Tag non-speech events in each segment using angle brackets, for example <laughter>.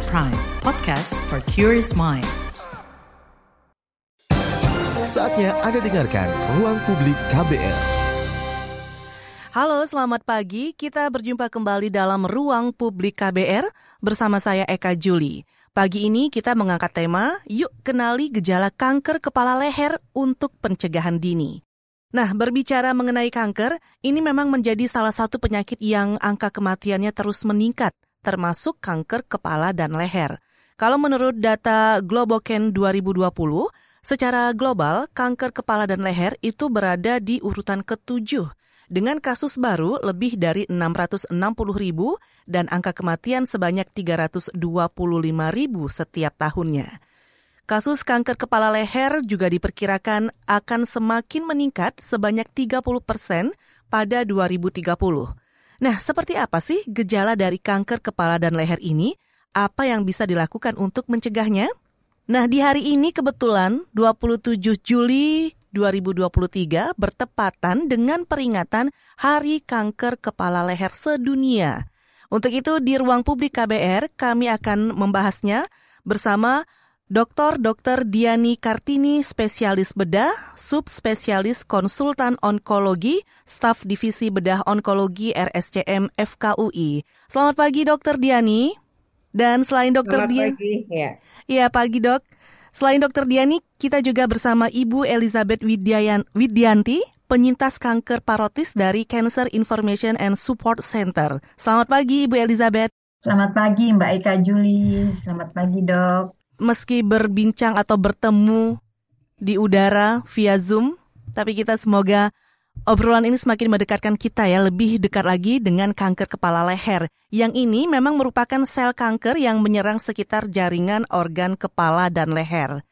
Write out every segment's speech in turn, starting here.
At Prime, podcast for curious mind. Saatnya Anda dengarkan Ruang Publik KBR. Halo, selamat pagi. Kita berjumpa kembali dalam Ruang Publik KBR bersama saya Eka Juli. Pagi ini kita mengangkat tema, yuk kenali gejala kanker kepala leher untuk pencegahan dini. Nah, berbicara mengenai kanker, ini memang menjadi salah satu penyakit yang angka kematiannya terus meningkat, termasuk kanker kepala dan leher. Kalau menurut data Globoken 2020, secara global kanker kepala dan leher itu berada di urutan ketujuh dengan kasus baru lebih dari 660 ribu dan angka kematian sebanyak 325 ribu setiap tahunnya. Kasus kanker kepala leher juga diperkirakan akan semakin meningkat sebanyak 30 persen pada 2030. Nah, seperti apa sih gejala dari kanker kepala dan leher ini? Apa yang bisa dilakukan untuk mencegahnya? Nah, di hari ini kebetulan 27 Juli 2023 bertepatan dengan peringatan Hari Kanker Kepala Leher Sedunia. Untuk itu di ruang publik KBR kami akan membahasnya bersama Dr. Dr. Diani Kartini, spesialis bedah, subspesialis konsultan onkologi, staf divisi bedah onkologi RSCM FKUI. Selamat pagi Dr. Diani. Dan selain Dr. Diani, pagi, ya. Iya, pagi Dok. Selain Dr. Diani, kita juga bersama Ibu Elizabeth Widyayan, Widyanti, penyintas kanker parotis dari Cancer Information and Support Center. Selamat pagi Ibu Elizabeth. Selamat pagi Mbak Eka Juli. Selamat pagi dok meski berbincang atau bertemu di udara via Zoom, tapi kita semoga obrolan ini semakin mendekatkan kita ya, lebih dekat lagi dengan kanker kepala leher. Yang ini memang merupakan sel kanker yang menyerang sekitar jaringan organ kepala dan leher.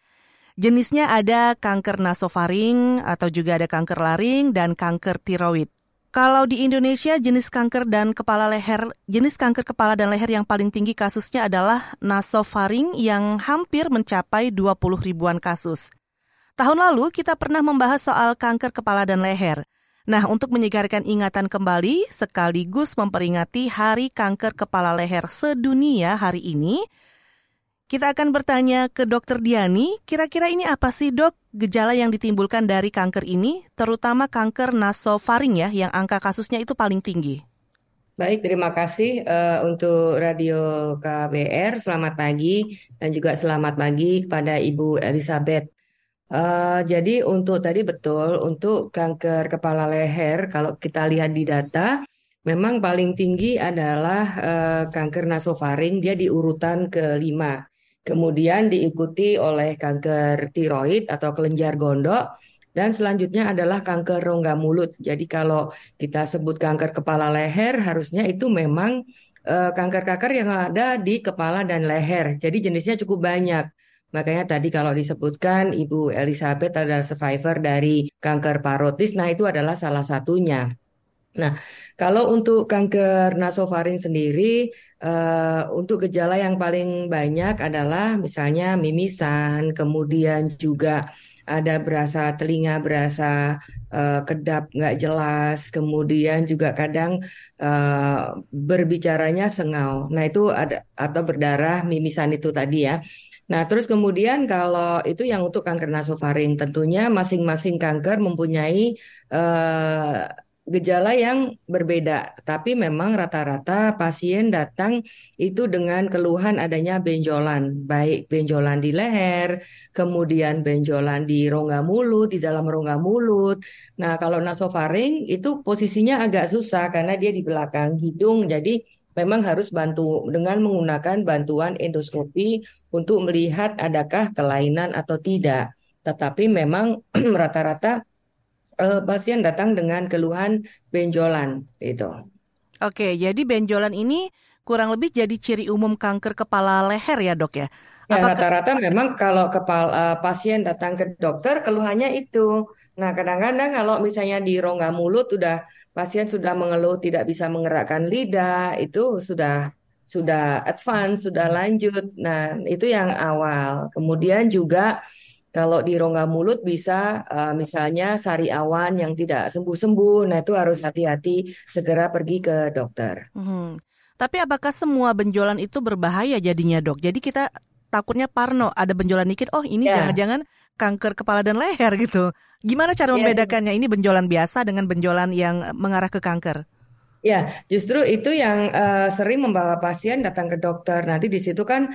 Jenisnya ada kanker nasofaring atau juga ada kanker laring dan kanker tiroid. Kalau di Indonesia jenis kanker dan kepala leher, jenis kanker kepala dan leher yang paling tinggi kasusnya adalah nasofaring yang hampir mencapai 20 ribuan kasus. Tahun lalu kita pernah membahas soal kanker kepala dan leher. Nah, untuk menyegarkan ingatan kembali sekaligus memperingati Hari Kanker Kepala Leher Sedunia hari ini, kita akan bertanya ke Dokter Diani, kira-kira ini apa sih dok gejala yang ditimbulkan dari kanker ini, terutama kanker nasofaring ya, yang angka kasusnya itu paling tinggi? Baik, terima kasih uh, untuk Radio KBR. Selamat pagi dan juga selamat pagi kepada Ibu Elizabeth. Uh, jadi untuk tadi betul untuk kanker kepala leher, kalau kita lihat di data, memang paling tinggi adalah uh, kanker nasofaring, dia di urutan kelima. Kemudian diikuti oleh kanker tiroid atau kelenjar gondok dan selanjutnya adalah kanker rongga mulut. Jadi kalau kita sebut kanker kepala leher harusnya itu memang kanker kanker-kanker yang ada di kepala dan leher. Jadi jenisnya cukup banyak. Makanya tadi kalau disebutkan Ibu Elizabeth adalah survivor dari kanker parotis, nah itu adalah salah satunya. Nah, kalau untuk kanker nasofaring sendiri, uh, untuk gejala yang paling banyak adalah misalnya mimisan, kemudian juga ada berasa telinga berasa uh, kedap nggak jelas, kemudian juga kadang uh, berbicaranya sengau. Nah itu ada atau berdarah mimisan itu tadi ya. Nah, terus kemudian kalau itu yang untuk kanker nasofaring, tentunya masing-masing kanker mempunyai uh, gejala yang berbeda, tapi memang rata-rata pasien datang itu dengan keluhan adanya benjolan, baik benjolan di leher, kemudian benjolan di rongga mulut, di dalam rongga mulut. Nah, kalau nasofaring itu posisinya agak susah karena dia di belakang hidung, jadi memang harus bantu dengan menggunakan bantuan endoskopi untuk melihat adakah kelainan atau tidak. Tetapi memang <clears throat> rata-rata uh, pasien datang dengan keluhan benjolan itu. Oke, jadi benjolan ini kurang lebih jadi ciri umum kanker kepala leher ya dok ya? Ya, rata-rata memang kalau kepala uh, pasien datang ke dokter keluhannya itu. Nah, kadang-kadang kalau misalnya di rongga mulut sudah pasien sudah mengeluh tidak bisa menggerakkan lidah, itu sudah sudah advance, sudah lanjut. Nah, itu yang awal. Kemudian juga kalau di rongga mulut bisa uh, misalnya sari awan yang tidak sembuh-sembuh, nah itu harus hati-hati segera pergi ke dokter. Hmm. Tapi apakah semua benjolan itu berbahaya jadinya dok? Jadi kita takutnya parno ada benjolan dikit, oh ini Ya. jangan-jangan kanker kepala dan leher gitu. Gimana cara Ya. membedakannya? Ini benjolan biasa dengan benjolan yang mengarah ke kanker? Ya, justru itu yang eh, sering membawa pasien datang ke dokter. Nanti di situ kan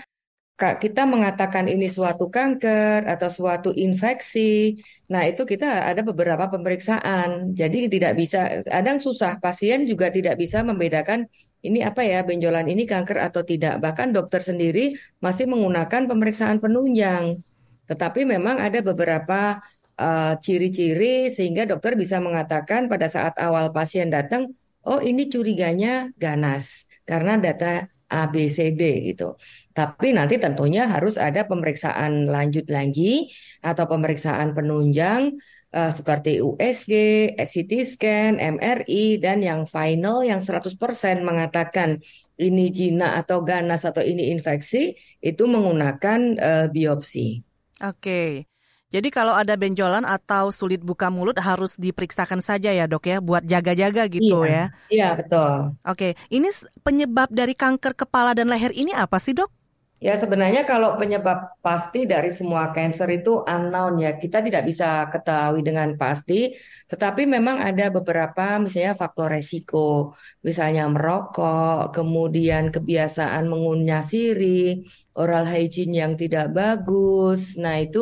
kita mengatakan ini suatu kanker atau suatu infeksi. Nah, itu kita ada beberapa pemeriksaan. Jadi tidak bisa, kadang susah. Pasien juga tidak bisa membedakan ini apa ya, benjolan ini kanker atau tidak. Bahkan dokter sendiri masih menggunakan pemeriksaan penunjang. Tetapi memang ada beberapa eh, ciri-ciri sehingga dokter bisa mengatakan pada saat awal pasien datang, oh ini curiganya ganas karena data A, B, C, D gitu. Tapi nanti tentunya harus ada pemeriksaan lanjut lagi atau pemeriksaan penunjang eh, seperti USG, CT scan, MRI dan yang final yang 100% mengatakan ini jinak atau ganas atau ini infeksi itu menggunakan eh, biopsi. Oke. Jadi kalau ada benjolan atau sulit buka mulut harus diperiksakan saja ya dok ya buat jaga-jaga gitu ya. Iya, betul. Oke, ini penyebab dari kanker kepala dan leher ini apa sih dok? Ya, sebenarnya kalau penyebab pasti dari semua cancer itu unknown ya. Kita tidak bisa ketahui dengan pasti, tetapi memang ada beberapa misalnya faktor resiko, misalnya merokok, kemudian kebiasaan mengunyah sirih, oral hygiene yang tidak bagus. Nah, itu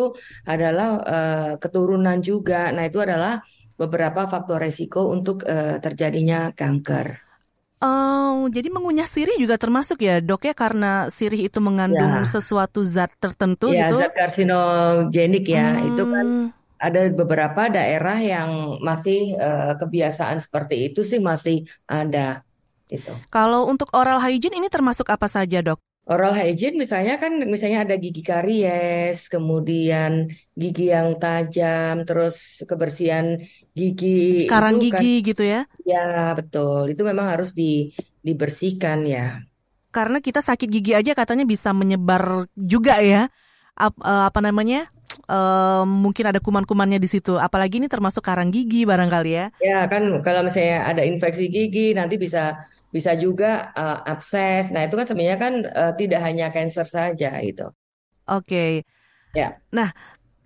adalah eh, keturunan juga. Nah, itu adalah beberapa faktor resiko untuk eh, terjadinya kanker. Oh, jadi mengunyah sirih juga termasuk ya dok ya karena sirih itu mengandung Ya. sesuatu zat tertentu Ya, gitu. zat karsinogenik ya. Itu kan Hmm, ada beberapa daerah yang masih eh, kebiasaan seperti itu sih masih ada gitu. Kalau untuk oral hygiene ini termasuk apa saja dok? Oral hygiene misalnya kan misalnya ada gigi karies, kemudian gigi yang tajam, terus kebersihan gigi Karang itu kan gigi gitu ya? ya betul. Itu memang harus di dibersihkan ya. Karena kita sakit gigi aja katanya bisa menyebar juga ya. Ap- eh, apa namanya? Eh, mungkin ada kuman-kumannya di situ. Apalagi ini termasuk karang gigi barangkali ya. Ya kan kalau misalnya ada infeksi gigi nanti bisa bisa juga eh, abses. Nah, itu kan sebenarnya kan eh, tidak hanya cancer saja itu. Oke. Ya. Nah,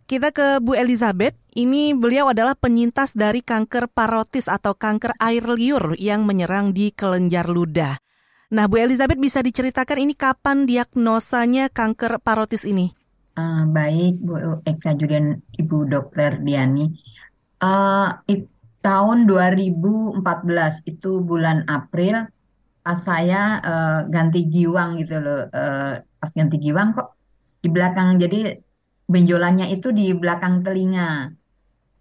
kita ke Bu Elizabeth. Ini beliau adalah penyintas dari kanker parotis atau kanker air liur yang menyerang di kelenjar ludah. Nah, Bu Elizabeth bisa diceritakan ini kapan diagnosanya kanker parotis ini? Ah, baik, Bu Eka Julian, Ibu Dokter Diani. Ah, it- tahun 2014 itu bulan April, pas saya eh, ganti giwang gitu loh. Eh, pas ganti giwang kok di belakang, jadi benjolannya itu di belakang telinga.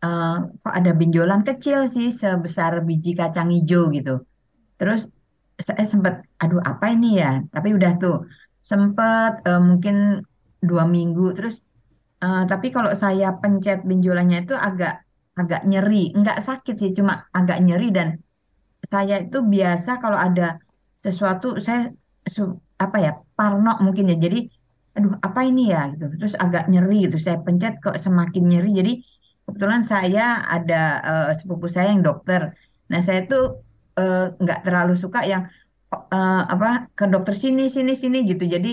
Eh, kok ada benjolan kecil sih sebesar biji kacang hijau gitu. Terus saya sempat, aduh apa ini ya? Tapi udah tuh sempat eh, mungkin dua minggu. Terus eh, tapi kalau saya pencet benjolannya itu agak agak nyeri, nggak sakit sih, cuma agak nyeri dan saya itu biasa kalau ada sesuatu saya su- apa ya parno mungkin ya. Jadi aduh apa ini ya gitu. Terus agak nyeri gitu. Saya pencet kok semakin nyeri. Jadi kebetulan saya ada eh, sepupu saya yang dokter. Nah saya tuh eh, nggak terlalu suka yang eh, apa ke dokter sini sini sini gitu. Jadi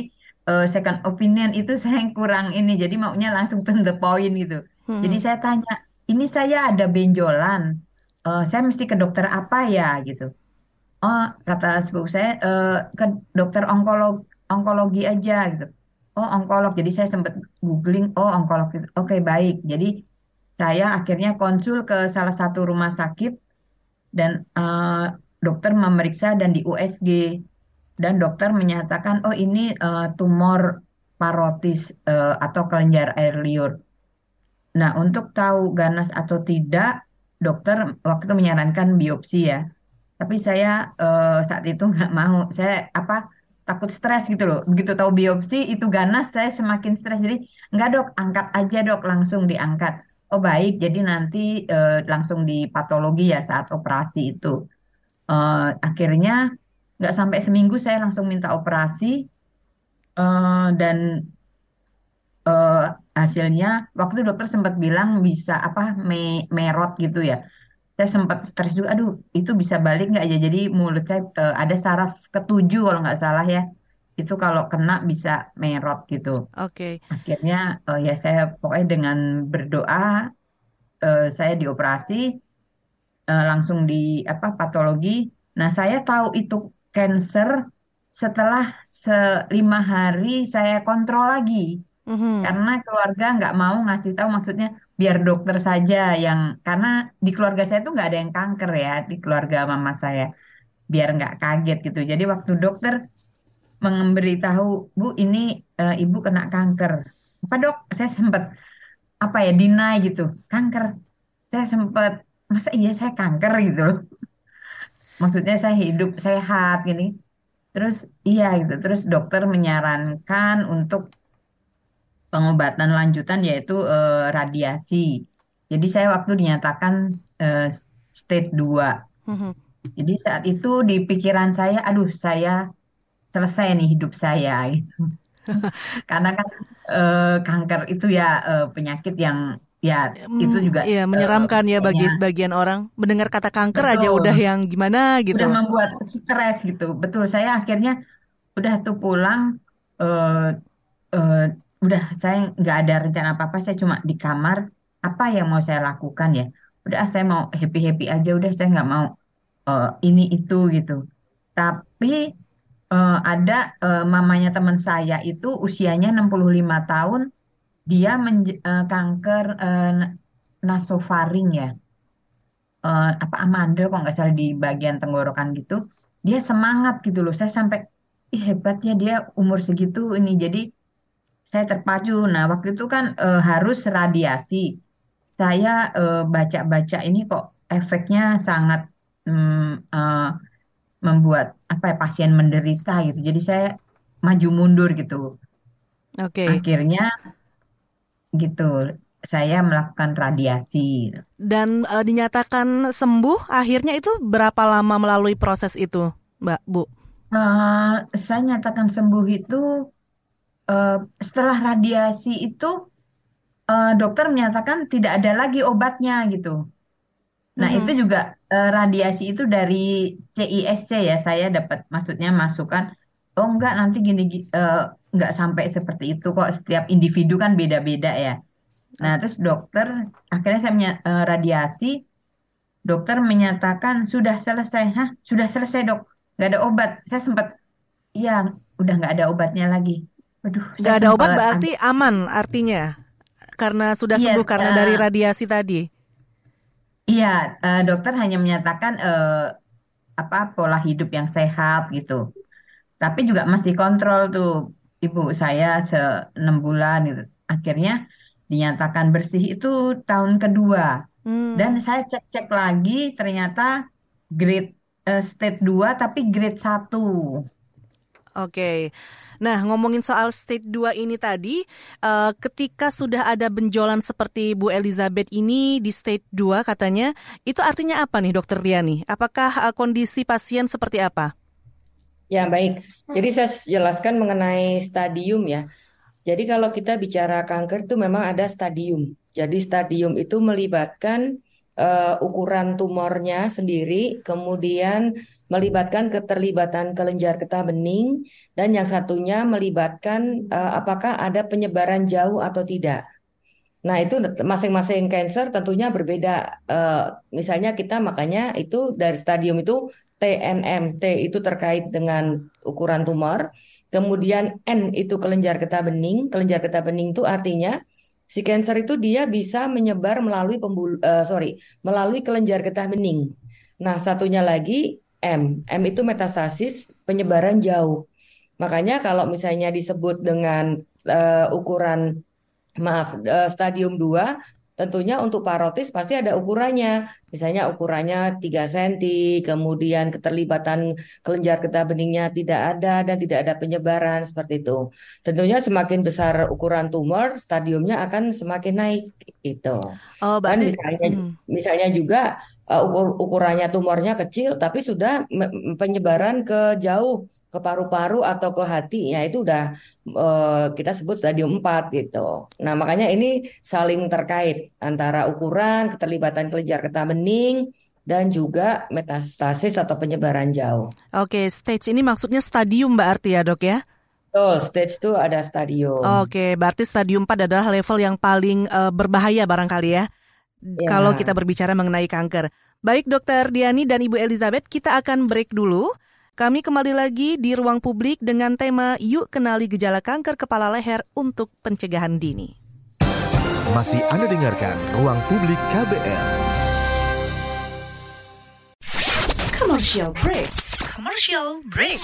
eh, second opinion itu <laughs> saya kurang ini. Jadi maunya langsung to the point gitu. Hmm. Jadi saya tanya, ini saya ada benjolan. Eh, saya mesti ke dokter apa ya gitu. Oh, kata sepupu saya eh, ke dokter onkolog onkologi aja gitu. Oh, onkolog. Jadi saya sempat googling, oh onkolog gitu. Oke, baik. Jadi saya akhirnya konsul ke salah satu rumah sakit dan eh, dokter memeriksa dan di USG dan dokter menyatakan oh ini eh, tumor parotis eh, atau kelenjar air liur. Nah, untuk tahu ganas atau tidak, dokter waktu itu menyarankan biopsi ya. Tapi saya eh, saat itu nggak mau. Saya apa takut stres gitu loh. Begitu tahu biopsi itu ganas, saya semakin stres. Jadi nggak dok, angkat aja dok, langsung diangkat. Oh baik, jadi nanti eh, langsung di patologi ya saat operasi itu. Eh, akhirnya nggak sampai seminggu saya langsung minta operasi eh, dan eh, hasilnya waktu dokter sempat bilang bisa apa me- merot gitu ya. Saya sempat stres juga aduh itu bisa balik nggak ya? Jadi mulut saya eh, ada saraf ketujuh kalau nggak salah ya. Itu kalau kena bisa merot gitu. Oke. akhirnya eh, ya saya pokoknya dengan berdoa eh, saya dioperasi eh, langsung di apa patologi. Nah saya tahu itu cancer setelah se lima hari saya kontrol lagi. Mhm. karena keluarga nggak mau ngasih tahu maksudnya biar dokter saja yang karena di keluarga saya tuh nggak ada yang kanker ya di keluarga mama saya biar nggak kaget gitu. Jadi waktu dokter memberitahu Bu ini eh, ibu kena kanker. Apa dok? Saya sempat apa ya deny gitu. Kanker. Saya sempat masa iya saya kanker gitu loh? <laughs> Maksudnya saya hidup sehat gini. Terus iya gitu. Terus dokter menyarankan untuk pengobatan lanjutan yaitu eh, radiasi. Jadi saya waktu dinyatakan eh, stage 2. Mhm. Jadi saat itu di pikiran saya, aduh saya selesai nih hidup saya. <laughs> gitu. <laughs> Karena kan eh, kanker itu ya eh, penyakit yang ya itu Hmm, juga eh, menyeramkan ya bagi kayaknya sebagian orang. Mendengar kata kanker aja udah betul, yang gimana gitu. udah membuat stres gitu. Betul, saya akhirnya udah tuh pulang eh, eh, udah saya nggak ada rencana apa-apa saya cuma di kamar apa yang mau saya lakukan ya? Udah ah, saya mau happy happy aja udah saya nggak mau eh, ini itu gitu. Tapi eh, ada eh, mamanya teman saya itu usianya 65 tahun dia eh, kanker eh, nasofaring ya. Eh, apa amandel kok nggak salah di bagian tenggorokan gitu. Dia semangat gitu loh saya sampai ih hebatnya dia umur segitu ini jadi saya terpacu. Nah, waktu itu kan eh, harus radiasi. Saya eh, baca-baca ini kok efeknya sangat mm, eh, membuat apa ya pasien menderita gitu. Jadi saya maju mundur gitu. Oke. Akhirnya gitu, saya melakukan radiasi. Dan eh, dinyatakan sembuh akhirnya itu berapa lama melalui proses itu, Mbak Bu? Eh, saya nyatakan sembuh itu eh, setelah radiasi itu eh, dokter menyatakan tidak ada lagi obatnya gitu. Nah, Mhm. itu juga eh, radiasi itu dari CISC ya, saya dapat maksudnya masukan, oh enggak nanti gini gi- eh, enggak sampai seperti itu kok, setiap individu kan beda-beda ya. Nah, terus dokter, akhirnya saya eh, radiasi, dokter menyatakan sudah selesai. Hah, sudah selesai dok, nggak ada obat. Saya sempat, iya, udah nggak ada obatnya lagi. Waduh, Nggak saya ada obat berarti aman artinya karena sudah iya, sembuh karena dari eh, radiasi tadi. iya, eh, dokter hanya menyatakan eh, apa pola hidup yang sehat gitu. Tapi juga masih kontrol tuh ibu saya se enam bulan gitu. Akhirnya dinyatakan bersih itu tahun kedua. Dan Hmm. saya cek-cek lagi ternyata grade eh, state 2 tapi grade 1. Oke. Nah, ngomongin soal stage 2 ini tadi, eh, ketika sudah ada benjolan seperti Bu Elizabeth ini di stage 2 katanya, itu artinya apa nih Dokter Riani? Apakah eh, kondisi pasien seperti apa? Ya, baik. Jadi saya jelaskan mengenai stadium ya. Jadi kalau kita bicara kanker itu memang ada stadium. Jadi stadium itu melibatkan eh, ukuran tumornya sendiri, kemudian melibatkan keterlibatan kelenjar getah bening, dan yang satunya melibatkan eh, apakah ada penyebaran jauh atau tidak. Nah, itu masing-masing cancer tentunya berbeda. Eh, misalnya kita makanya itu dari stadium itu TNM, T itu terkait dengan ukuran tumor. Kemudian N itu kelenjar getah bening. Kelenjar getah bening itu artinya si cancer itu dia bisa menyebar melalui pembul eh, sorry, melalui kelenjar getah bening. Nah, satunya lagi M. M itu metastasis penyebaran jauh. Makanya kalau misalnya disebut dengan eh, ukuran maaf eh, stadium 2 tentunya untuk parotis pasti ada ukurannya. Misalnya ukurannya 3 cm, kemudian keterlibatan kelenjar getah beningnya tidak ada dan tidak ada penyebaran seperti itu. Tentunya semakin besar ukuran tumor, stadiumnya akan semakin naik itu. Oh, Dan berarti misalnya hmm. misalnya juga eh, ukur- ukurannya tumornya kecil tapi sudah penyebaran ke jauh ke paru-paru atau ke hati ya itu udah eh, kita sebut stadium 4 gitu. Nah, makanya ini saling terkait antara ukuran, keterlibatan kelenjar getah bening dan juga metastasis atau penyebaran jauh. Oke, stage ini maksudnya stadium Mbak Arti ya dok ya? Betul, stage 2 ada stadium. Oke, berarti stadium 4 adalah level yang paling uh, berbahaya barangkali ya? ya. Kalau kita berbicara mengenai kanker. Baik dokter Diani dan Ibu Elizabeth, kita akan break dulu. Kami kembali lagi di ruang publik dengan tema Yuk Kenali Gejala Kanker Kepala Leher untuk Pencegahan Dini. Masih Anda dengarkan Ruang Publik KBR. Commercial break. Commercial break.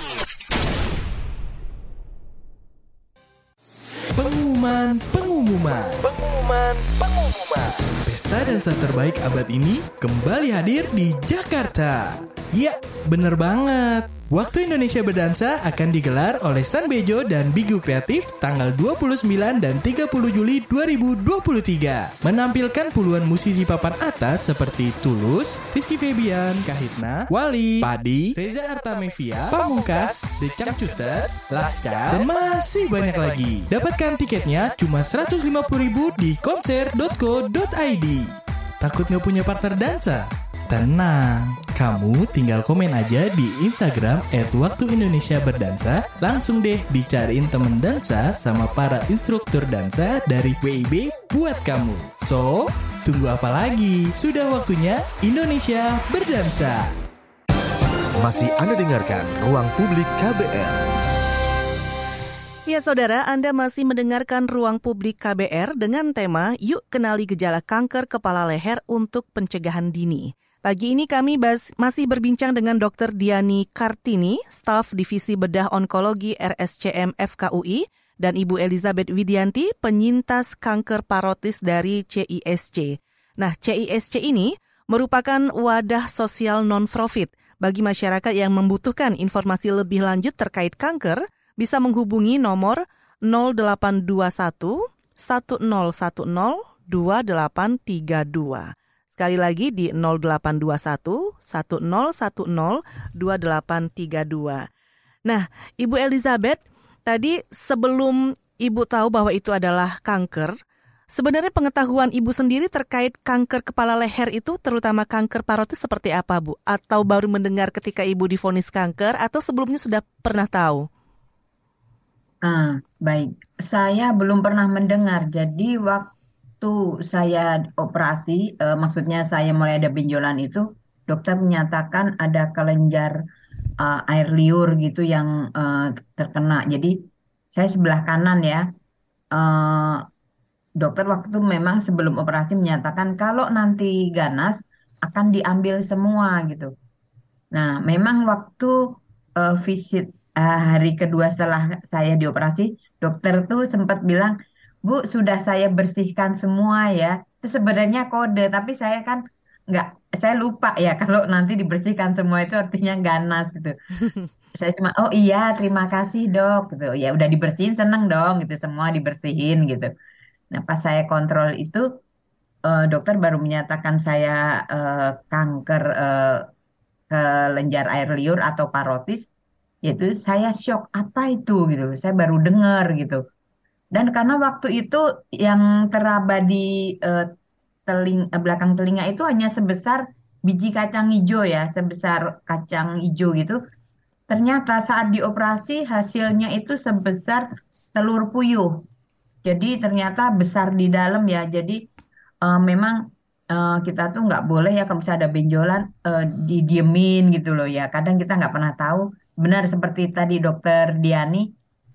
Pengumuman, pengumuman. Pengumuman, pengumuman. Pesta dansa terbaik abad ini kembali hadir di Jakarta. Ya, bener banget. Waktu Indonesia Berdansa akan digelar oleh San Bejo dan Bigu Kreatif tanggal 29 dan 30 Juli 2023. Menampilkan puluhan musisi papan atas seperti Tulus, Rizky Febian, Kahitna, Wali, Padi, Reza Artamevia, Pamungkas, The Changcuters, Lasca, dan masih banyak lagi. Dapatkan tiketnya cuma 150 ribu di konser.co.id. Takut nggak punya partner dansa? Tenang, kamu tinggal komen aja di Instagram at Waktu Indonesia Berdansa. Langsung deh dicariin temen dansa sama para instruktur dansa dari WIB buat kamu. So, tunggu apa lagi? Sudah waktunya Indonesia Berdansa. Masih Anda dengarkan Ruang Publik KBR. Ya saudara, Anda masih mendengarkan Ruang Publik KBR dengan tema Yuk Kenali Gejala Kanker Kepala Leher untuk Pencegahan Dini. Pagi ini kami masih berbincang dengan Dr. Diani Kartini, staf Divisi Bedah Onkologi RSCM FKUI, dan Ibu Elizabeth Widianti, penyintas kanker parotis dari CISC. Nah, CISC ini merupakan wadah sosial non-profit bagi masyarakat yang membutuhkan informasi lebih lanjut terkait kanker, bisa menghubungi nomor 0821 1010 2832. Sekali lagi di 0821 1010 2832. Nah, Ibu Elizabeth, tadi sebelum Ibu tahu bahwa itu adalah kanker, sebenarnya pengetahuan Ibu sendiri terkait kanker kepala leher itu terutama kanker parotis seperti apa, Bu? Atau baru mendengar ketika Ibu difonis kanker atau sebelumnya sudah pernah tahu? Ah, baik. Saya belum pernah mendengar. Jadi waktu waktu saya operasi, uh, maksudnya saya mulai ada benjolan itu, dokter menyatakan ada kelenjar uh, air liur gitu yang uh, terkena. Jadi saya sebelah kanan ya. Uh, dokter waktu memang sebelum operasi menyatakan kalau nanti ganas akan diambil semua gitu. Nah, memang waktu uh, visit uh, hari kedua setelah saya dioperasi, dokter tuh sempat bilang Bu, sudah saya bersihkan semua ya. Itu sebenarnya kode, tapi saya kan nggak, saya lupa ya <laughs> kalau nanti dibersihkan semua itu artinya ganas itu. <laughs> saya cuma, oh iya terima kasih dok, gitu. Ya udah dibersihin seneng dong gitu, semua dibersihin gitu. Nah pas saya kontrol itu, uh, dokter baru menyatakan saya uh, kanker uh, kelenjar air liur atau parotis, yaitu saya shock apa itu gitu, saya baru dengar gitu. Dan karena waktu itu yang teraba di uh, teling, uh, belakang telinga itu hanya sebesar biji kacang hijau ya, sebesar kacang hijau gitu. Ternyata saat dioperasi hasilnya itu sebesar telur puyuh. Jadi ternyata besar di dalam ya. Jadi uh, memang uh, kita tuh nggak boleh ya kalau misalnya ada benjolan uh, didiemin gitu loh ya. Kadang kita nggak pernah tahu. Benar seperti tadi dokter Diani,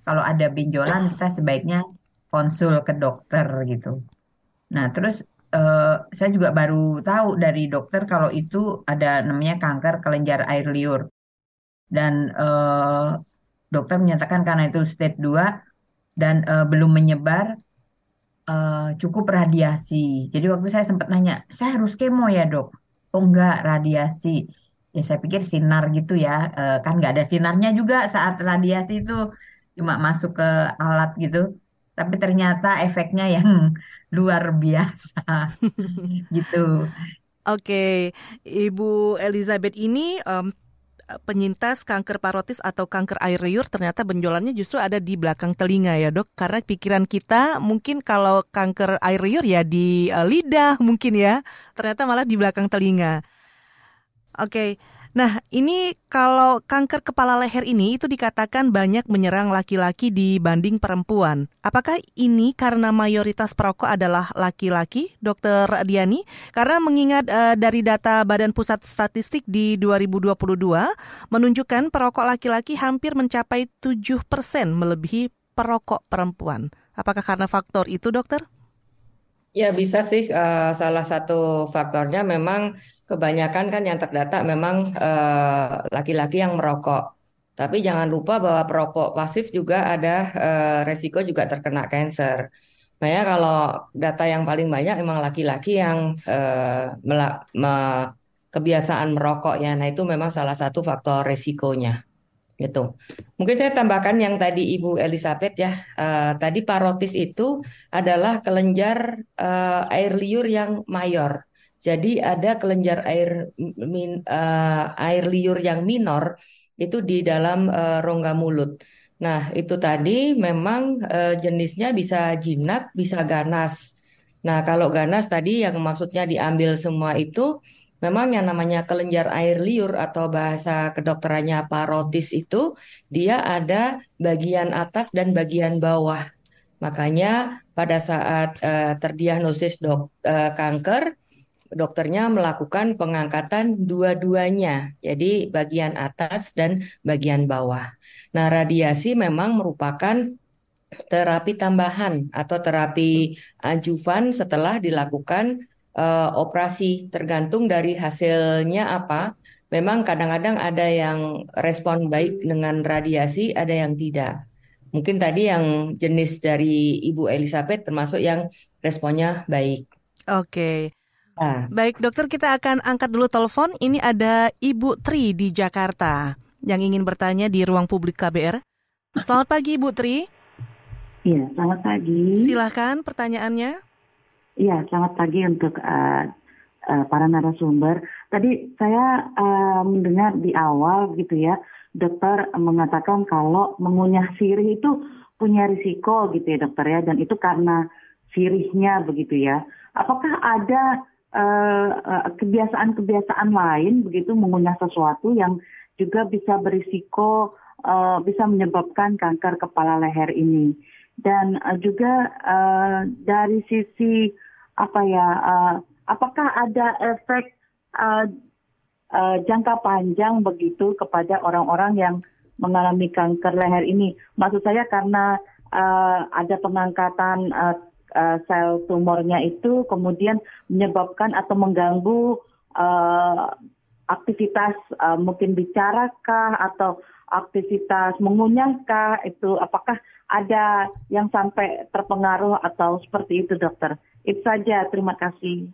kalau ada benjolan kita sebaiknya konsul ke dokter gitu. Nah, terus uh, saya juga baru tahu dari dokter kalau itu ada namanya kanker kelenjar air liur. Dan uh, dokter menyatakan karena itu stage 2 dan uh, belum menyebar uh, cukup radiasi. Jadi waktu saya sempat nanya, saya harus kemo ya dok? Oh enggak, radiasi. Ya saya pikir sinar gitu ya, kan nggak ada sinarnya juga saat radiasi itu cuma masuk ke alat gitu tapi ternyata efeknya yang <laughs> luar biasa <laughs> gitu. Oke, Ibu Elizabeth ini um, penyintas kanker parotis atau kanker air liur ternyata benjolannya justru ada di belakang telinga ya dok karena pikiran kita mungkin kalau kanker air liur ya di uh, lidah mungkin ya ternyata malah di belakang telinga. Oke. Nah, ini kalau kanker kepala leher ini itu dikatakan banyak menyerang laki-laki dibanding perempuan. Apakah ini karena mayoritas perokok adalah laki-laki, Dokter Diani? Karena mengingat uh, dari data Badan Pusat Statistik di 2022 menunjukkan perokok laki-laki hampir mencapai 7% melebihi perokok perempuan. Apakah karena faktor itu, Dokter? Ya bisa sih uh, salah satu faktornya memang kebanyakan kan yang terdata memang uh, laki-laki yang merokok. Tapi jangan lupa bahwa perokok pasif juga ada uh, resiko juga terkena kanker. Nah ya kalau data yang paling banyak memang laki-laki yang uh, me kebiasaan merokok ya. Nah itu memang salah satu faktor resikonya gitu. Mungkin saya tambahkan yang tadi Ibu Elizabeth ya, uh, tadi parotis itu adalah kelenjar uh, air liur yang mayor. Jadi ada kelenjar air min, uh, air liur yang minor itu di dalam uh, rongga mulut. Nah itu tadi memang uh, jenisnya bisa jinak, bisa ganas. Nah kalau ganas tadi yang maksudnya diambil semua itu memang yang namanya kelenjar air liur atau bahasa kedokterannya parotis itu dia ada bagian atas dan bagian bawah. Makanya pada saat uh, terdiagnosis dok, uh, kanker, dokternya melakukan pengangkatan dua-duanya, jadi bagian atas dan bagian bawah. Nah, radiasi memang merupakan terapi tambahan atau terapi adjuvan setelah dilakukan uh, operasi tergantung dari hasilnya apa. Memang kadang-kadang ada yang respon baik dengan radiasi, ada yang tidak. Mungkin tadi yang jenis dari Ibu Elizabeth termasuk yang responnya baik. Oke. Nah. Baik dokter kita akan angkat dulu telepon. Ini ada Ibu Tri di Jakarta yang ingin bertanya di ruang publik KBR. Selamat pagi Ibu Tri. Iya, selamat pagi. Silahkan pertanyaannya. Iya, selamat pagi untuk uh, uh, para narasumber. Tadi saya uh, mendengar di awal gitu ya, dokter mengatakan kalau mengunyah sirih itu punya risiko gitu ya dokter ya, dan itu karena sirihnya begitu ya. Apakah ada kebiasaan-kebiasaan lain begitu mengunyah sesuatu yang juga bisa berisiko uh, bisa menyebabkan kanker kepala leher ini? Dan uh, juga uh, dari sisi apa ya uh, apakah ada efek uh, uh, jangka panjang begitu kepada orang-orang yang mengalami kanker leher ini? Maksud saya karena uh, ada pengangkatan uh, uh, sel tumornya itu kemudian menyebabkan atau mengganggu uh, aktivitas uh, mungkin bicarakah atau aktivitas mengunyahkah itu? Apakah ada yang sampai terpengaruh atau seperti itu dokter. Itu saja, terima kasih.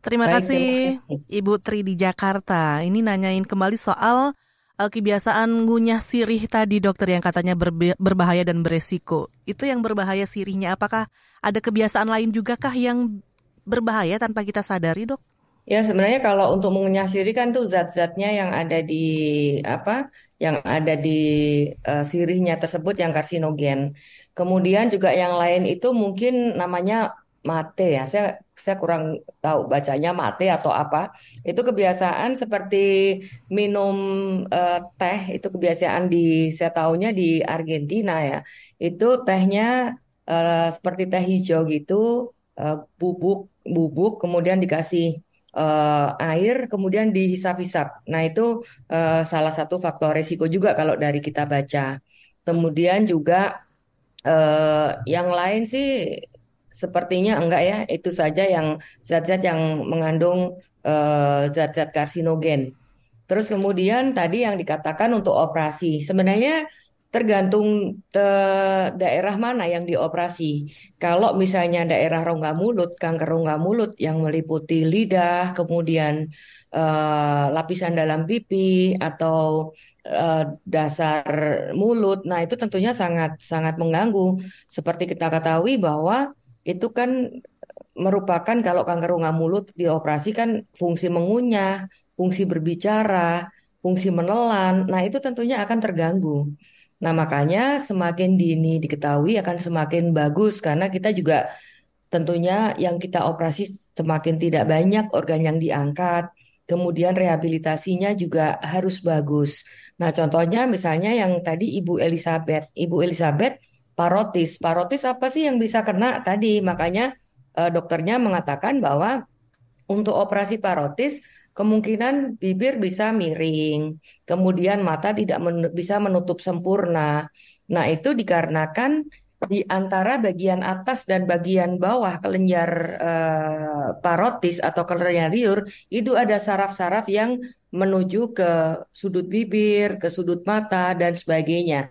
Terima Baik, kasih terima Ibu Tri di Jakarta. Ini nanyain kembali soal uh, kebiasaan ngunyah sirih tadi dokter yang katanya berbahaya dan beresiko. Itu yang berbahaya sirihnya apakah ada kebiasaan lain juga kah yang berbahaya tanpa kita sadari, Dok? Ya sebenarnya kalau untuk mengunyah sirih kan tuh zat-zatnya yang ada di apa, yang ada di uh, sirihnya tersebut yang karsinogen. Kemudian juga yang lain itu mungkin namanya mate ya. Saya saya kurang tahu bacanya mate atau apa. Itu kebiasaan seperti minum uh, teh itu kebiasaan di saya tahunya di Argentina ya. Itu tehnya uh, seperti teh hijau gitu, uh, bubuk bubuk kemudian dikasih uh, air kemudian dihisap-hisap. Nah, itu uh, salah satu faktor resiko juga kalau dari kita baca. Kemudian juga uh, yang lain sih sepertinya enggak ya, itu saja yang zat-zat yang mengandung zat-zat uh, karsinogen. Terus kemudian tadi yang dikatakan untuk operasi, sebenarnya tergantung te daerah mana yang dioperasi. Kalau misalnya daerah rongga mulut, kanker rongga mulut yang meliputi lidah, kemudian uh, lapisan dalam pipi atau uh, dasar mulut, nah itu tentunya sangat sangat mengganggu. Seperti kita ketahui bahwa itu kan merupakan kalau kanker rongga mulut dioperasi kan fungsi mengunyah, fungsi berbicara, fungsi menelan, nah itu tentunya akan terganggu. Nah, makanya semakin dini diketahui akan semakin bagus karena kita juga tentunya yang kita operasi semakin tidak banyak organ yang diangkat, kemudian rehabilitasinya juga harus bagus. Nah, contohnya misalnya yang tadi Ibu Elizabeth, Ibu Elizabeth parotis. Parotis apa sih yang bisa kena tadi? Makanya eh, dokternya mengatakan bahwa untuk operasi parotis kemungkinan bibir bisa miring, kemudian mata tidak men- bisa menutup sempurna. Nah, itu dikarenakan di antara bagian atas dan bagian bawah kelenjar eh, parotis atau kelenjar liur itu ada saraf-saraf yang menuju ke sudut bibir, ke sudut mata dan sebagainya.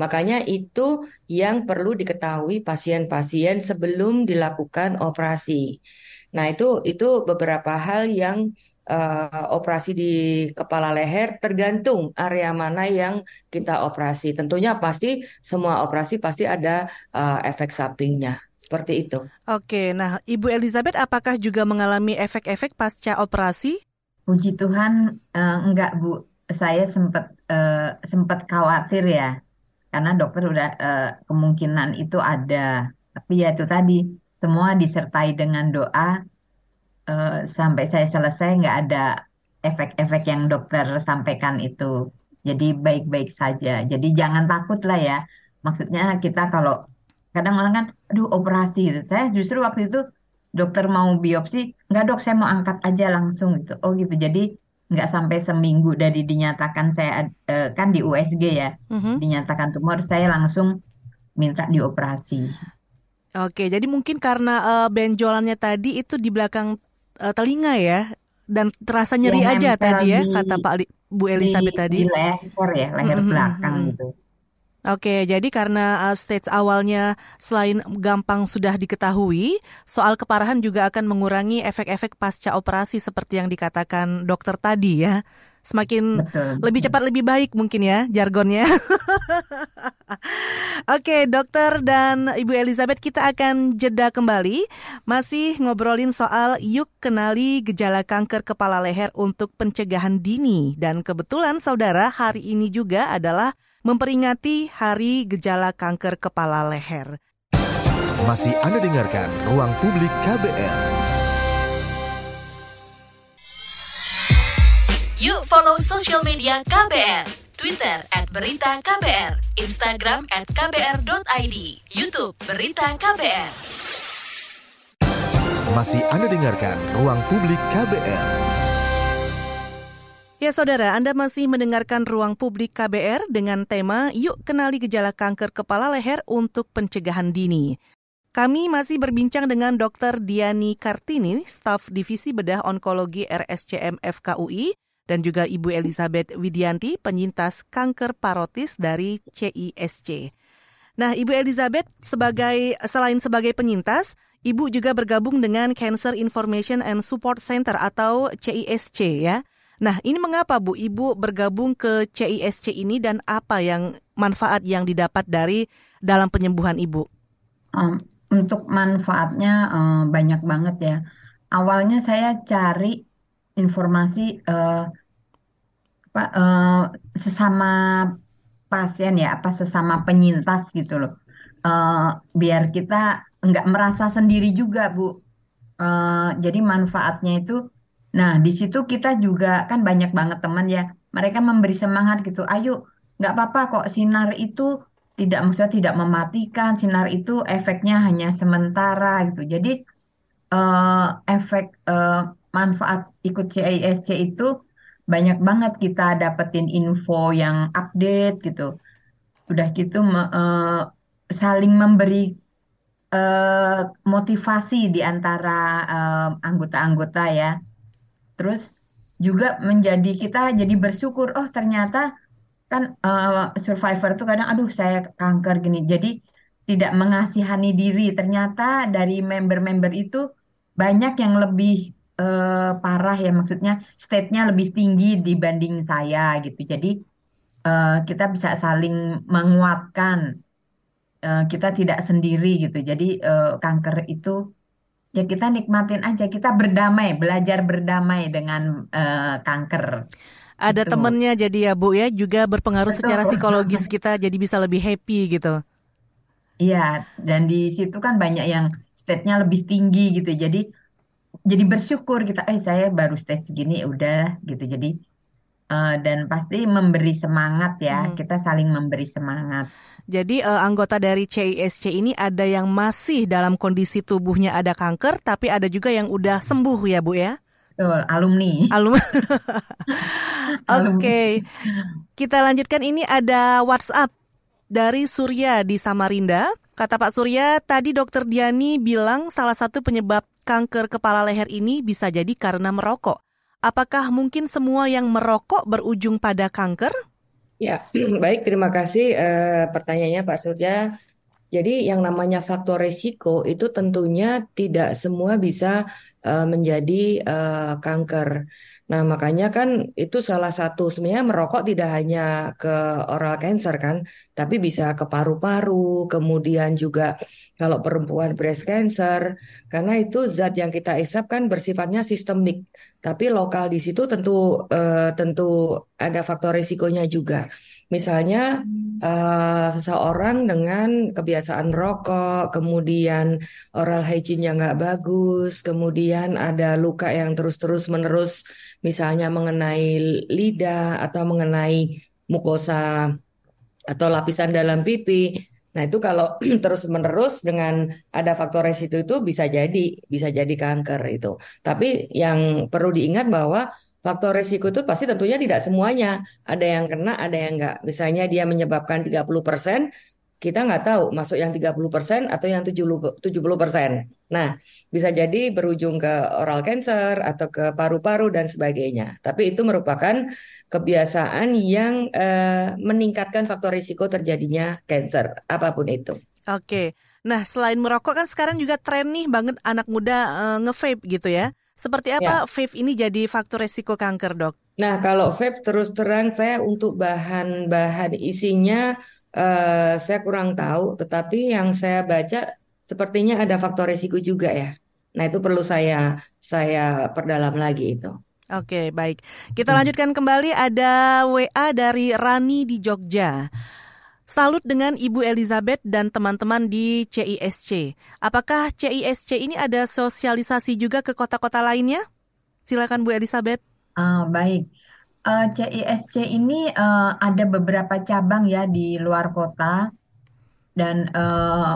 Makanya itu yang perlu diketahui pasien-pasien sebelum dilakukan operasi. Nah, itu itu beberapa hal yang eh, operasi di kepala leher tergantung area mana yang kita operasi. Tentunya pasti semua operasi pasti ada eh, efek sampingnya. Seperti itu. Oke, nah Ibu Elizabeth apakah juga mengalami efek-efek pasca operasi? Puji Tuhan eh, enggak Bu, saya sempat eh, sempat khawatir ya, karena dokter udah eh, kemungkinan itu ada, tapi ya itu tadi semua disertai dengan doa eh, sampai saya selesai nggak ada efek-efek yang dokter sampaikan itu, jadi baik-baik saja. Jadi jangan takut lah ya, maksudnya kita kalau kadang orang kan, aduh operasi gitu, saya justru waktu itu dokter mau biopsi, nggak dok, saya mau angkat aja langsung gitu. Oh gitu, jadi nggak sampai seminggu dari dinyatakan saya eh, kan di USG ya, Mhm. dinyatakan tumor, saya langsung minta dioperasi. Oke, jadi mungkin karena eh, benjolannya tadi itu di belakang eh, telinga ya, dan terasa nyeri Ya aja tadi ya, di kata Pak Li- Bu di Elizabeth tadi. di leher ya, leher Mhm, belakang mhm. gitu. Oke, jadi karena uh, stage awalnya selain gampang sudah diketahui, soal keparahan juga akan mengurangi efek-efek pasca operasi seperti yang dikatakan dokter tadi ya. Semakin Betul. lebih cepat lebih baik mungkin ya jargonnya. <laughs> Oke, dokter dan Ibu Elizabeth kita akan jeda kembali masih ngobrolin soal yuk kenali gejala kanker kepala leher untuk pencegahan dini dan kebetulan saudara hari ini juga adalah memperingati Hari Gejala Kanker Kepala Leher. Masih Anda dengarkan Ruang Publik KBR. Yuk follow social media KBR. Twitter at Berita KBR, Instagram at KBR.id, Youtube Berita KBR. Masih Anda dengarkan Ruang Publik KBR. Ya saudara, Anda masih mendengarkan Ruang Publik KBR dengan tema Yuk Kenali Gejala Kanker Kepala Leher untuk Pencegahan Dini. Kami masih berbincang dengan Dr. Diani Kartini, staf Divisi Bedah Onkologi RSCM FKUI, dan juga Ibu Elizabeth Widianti, penyintas kanker parotis dari CISC. Nah, Ibu Elizabeth sebagai selain sebagai penyintas, Ibu juga bergabung dengan Cancer Information and Support Center atau CISC ya. Nah, ini mengapa Bu Ibu bergabung ke CISC ini dan apa yang manfaat yang didapat dari dalam penyembuhan Ibu? Um, untuk manfaatnya eh, banyak banget ya. Awalnya saya cari informasi eh, apa, eh, sesama pasien ya, apa sesama penyintas gitu loh. Eh, biar kita nggak merasa sendiri juga, Bu. Eh, jadi manfaatnya itu, nah di situ kita juga kan banyak banget teman ya. Mereka memberi semangat gitu. Ayo, nggak apa-apa kok sinar itu tidak maksudnya tidak mematikan. Sinar itu efeknya hanya sementara gitu. Jadi eh, efek eh, manfaat ikut CISC itu banyak banget kita dapetin info yang update gitu. Udah gitu me- eh, saling memberi eh, motivasi di antara eh, anggota-anggota ya. Terus juga menjadi kita jadi bersyukur, oh ternyata kan eh, survivor tuh kadang aduh saya kanker gini. Jadi tidak mengasihani diri. Ternyata dari member-member itu banyak yang lebih eh, parah ya maksudnya state-nya lebih tinggi dibanding saya gitu. Jadi eh, kita bisa saling menguatkan. Eh, kita tidak sendiri gitu. Jadi eh, kanker itu ya kita nikmatin aja. Kita berdamai, belajar berdamai dengan eh, kanker. Ada Gitu. temennya jadi ya Bu ya, juga berpengaruh Betul. secara psikologis kita jadi bisa lebih happy gitu. Iya, dan di situ kan banyak yang state-nya lebih tinggi gitu. Jadi jadi bersyukur kita eh saya baru stage segini ya udah gitu jadi uh, dan pasti memberi semangat ya Hmm. kita saling memberi semangat Jadi eh, anggota dari CISC ini ada yang masih dalam kondisi tubuhnya ada kanker, tapi ada juga yang udah sembuh ya Bu ya? Betul, alumni Alum. <laughs> <laughs> Oke, Alumni. kita lanjutkan ini ada WhatsApp dari Surya di Samarinda. Kata Pak Surya, tadi Dokter Diani bilang salah satu penyebab kanker kepala leher ini bisa jadi karena merokok. Apakah mungkin semua yang merokok berujung pada kanker? Ya, <clears throat> baik, terima kasih eh, pertanyaannya Pak Surya. Jadi yang namanya faktor resiko itu tentunya tidak semua bisa eh, menjadi eh, kanker. Nah, makanya kan itu salah satu sebenarnya merokok tidak hanya ke oral cancer kan, tapi bisa ke paru-paru, kemudian juga kalau perempuan breast cancer, karena itu zat yang kita isap kan bersifatnya sistemik, tapi lokal di situ tentu eh, tentu ada faktor risikonya juga. Misalnya eh, seseorang dengan kebiasaan rokok, kemudian oral hygiene yang nggak bagus, kemudian ada luka yang terus-terus menerus, misalnya mengenai lidah atau mengenai mukosa atau lapisan dalam pipi. Nah, itu kalau <clears throat> terus-menerus dengan ada faktor resiko itu bisa jadi bisa jadi kanker itu. Tapi yang perlu diingat bahwa faktor resiko itu pasti tentunya tidak semuanya. Ada yang kena, ada yang enggak. Misalnya dia menyebabkan 30%, kita nggak tahu masuk yang 30% atau yang 70%. Nah, bisa jadi berujung ke oral cancer atau ke paru-paru dan sebagainya. Tapi itu merupakan kebiasaan yang eh, meningkatkan faktor risiko terjadinya cancer, apa pun itu. Oke. Nah, selain merokok kan sekarang juga tren nih banget anak muda eh, nge-vape gitu ya. Seperti apa vape ini jadi faktor resiko kanker, Dok? Nah, kalau vape terus terang saya untuk bahan-bahan isinya eh, saya kurang tahu, tetapi yang saya baca sepertinya ada faktor risiko juga ya. Nah, itu perlu saya saya perdalam lagi itu. Oke, baik. Kita Hmm. lanjutkan kembali ada WA dari Rani di Jogja. Salut dengan Ibu Elizabeth dan teman-teman di CISC. Apakah CISC ini ada sosialisasi juga ke kota-kota lainnya? Silakan Bu Elizabeth. Ah, baik Eh, CISC ini eh, ada beberapa cabang ya di luar kota dan eh,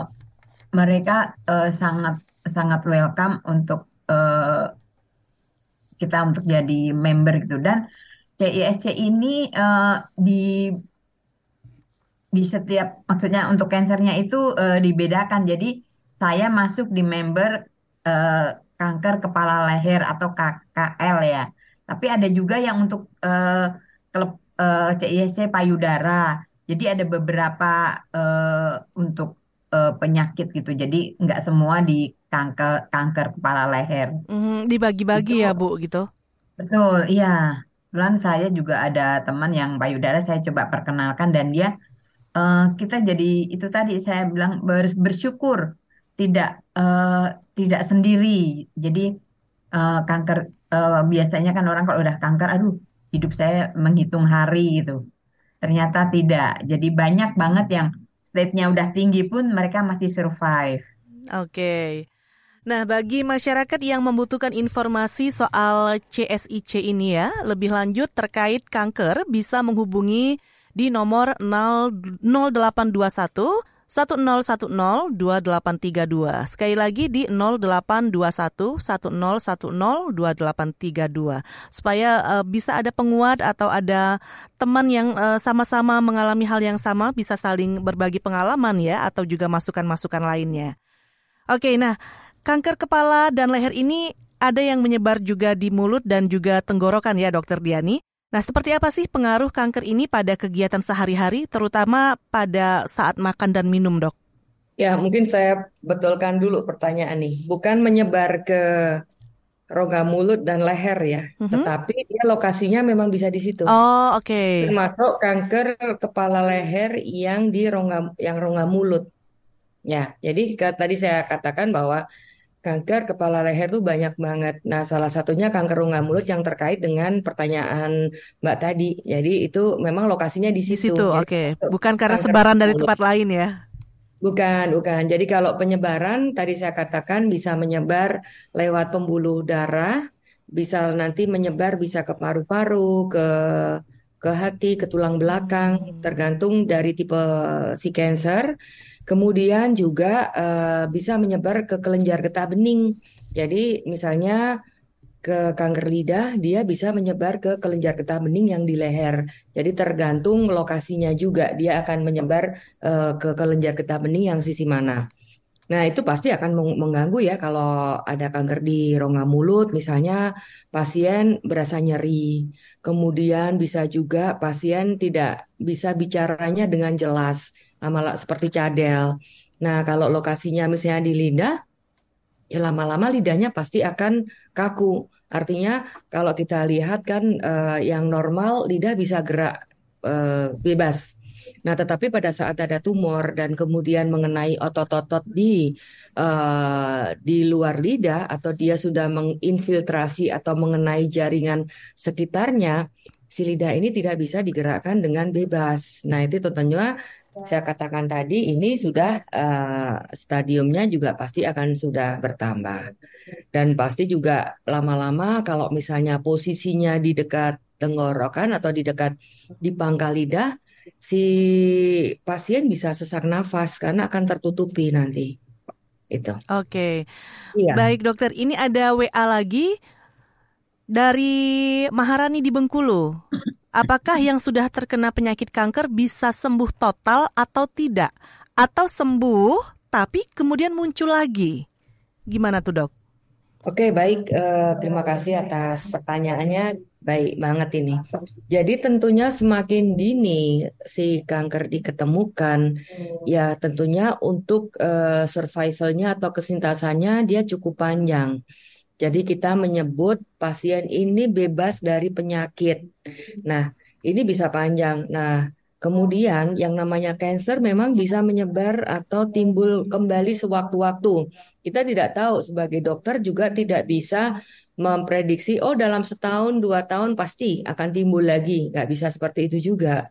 mereka eh, sangat sangat welcome untuk eh, kita untuk jadi member gitu dan CISC ini eh, di di setiap maksudnya untuk kansernya itu eh, dibedakan. Jadi saya masuk di member eh, kanker kepala leher atau KKL ya. Tapi ada juga yang untuk eh, klub eh, CISC payudara. Jadi ada beberapa eh, untuk eh, penyakit gitu. Jadi nggak semua di kanker kanker kepala leher. Mhm, dibagi-bagi ya Bu gitu. Betul, iya. Kebetulan saya juga ada teman yang payudara, saya coba perkenalkan dan dia eh, kita jadi itu tadi saya bilang ber- bersyukur tidak eh, tidak sendiri. Jadi eh, kanker eh, biasanya kan orang kalau udah kanker, aduh hidup saya menghitung hari gitu. Ternyata tidak. Jadi banyak banget yang state-nya udah tinggi pun mereka masih survive. Oke. Nah, bagi masyarakat yang membutuhkan informasi soal CSIC ini ya, lebih lanjut terkait kanker bisa menghubungi di nomor 0, 0821 1010 2832. Sekali lagi di 0821 1010 2832 supaya eh, bisa ada penguat atau ada teman yang eh, sama-sama mengalami hal yang sama bisa saling berbagi pengalaman ya atau juga masukan-masukan lainnya. Oke, nah kanker kepala dan leher ini ada yang menyebar juga di mulut dan juga tenggorokan ya Dokter Diani. Nah, seperti apa sih pengaruh kanker ini pada kegiatan sehari-hari, terutama pada saat makan dan minum, dok? Ya, mungkin saya betulkan dulu pertanyaan nih. Bukan menyebar ke rongga mulut dan leher ya, Mhm. tetapi dia lokasinya memang bisa di situ. Oh, oke. Termasuk kanker kepala leher yang di rongga yang rongga mulut. Ya, jadi ke- tadi saya katakan bahwa kanker kepala leher itu banyak banget. Nah, salah satunya kanker rongga mulut yang terkait dengan pertanyaan Mbak tadi. Jadi itu memang lokasinya di Di situ. situ, Jadi oke. untuk Bukan karena sebaran dari tempat lain ya. Bukan, bukan. Jadi kalau penyebaran tadi saya katakan bisa menyebar lewat pembuluh darah, bisa nanti menyebar bisa ke paru-paru, ke ke hati, ke tulang belakang, hmm. tergantung dari tipe si cancer. Kemudian juga uh, bisa menyebar ke kelenjar getah bening. Jadi misalnya ke kanker lidah, dia bisa menyebar ke kelenjar getah bening yang di leher. Jadi tergantung lokasinya juga, dia akan menyebar uh, ke kelenjar getah bening yang sisi mana. Nah, itu pasti akan mengganggu ya kalau ada kanker di rongga mulut, misalnya pasien berasa nyeri. Kemudian bisa juga pasien tidak bisa bicaranya dengan jelas, malah seperti cadel. Nah, kalau lokasinya misalnya di lidah, ya lama-lama lidahnya pasti akan kaku. Artinya kalau kita lihat kan uh, yang normal lidah bisa gerak uh, bebas. Nah, tetapi pada saat ada tumor dan kemudian mengenai otot-otot di uh, di luar lidah atau dia sudah menginfiltrasi atau mengenai jaringan sekitarnya, si lidah ini tidak bisa digerakkan dengan bebas. Nah, itu tentunya saya katakan tadi ini sudah uh, stadiumnya juga pasti akan sudah bertambah dan pasti juga lama-lama kalau misalnya posisinya di dekat tenggorokan atau di dekat di pangkal lidah si pasien bisa sesak nafas karena akan tertutupi nanti itu. Oke. Iya. Baik dokter, ini ada WA lagi dari Maharani di Bengkulu. Apakah yang sudah terkena penyakit kanker bisa sembuh total atau tidak? Atau sembuh tapi kemudian muncul lagi? Gimana tuh dok? Oke, baik. Uh, terima kasih atas pertanyaannya. Baik banget ini. Jadi tentunya semakin dini si kanker diketemukan, ya tentunya untuk uh, survivalnya atau kesintasannya dia cukup panjang. Jadi kita menyebut pasien ini bebas dari penyakit. Nah, ini bisa panjang. Nah, kemudian yang namanya cancer memang bisa menyebar atau timbul kembali sewaktu-waktu. Kita tidak tahu sebagai dokter juga tidak bisa memprediksi, oh dalam setahun, dua tahun pasti akan timbul lagi. Nggak bisa seperti itu juga.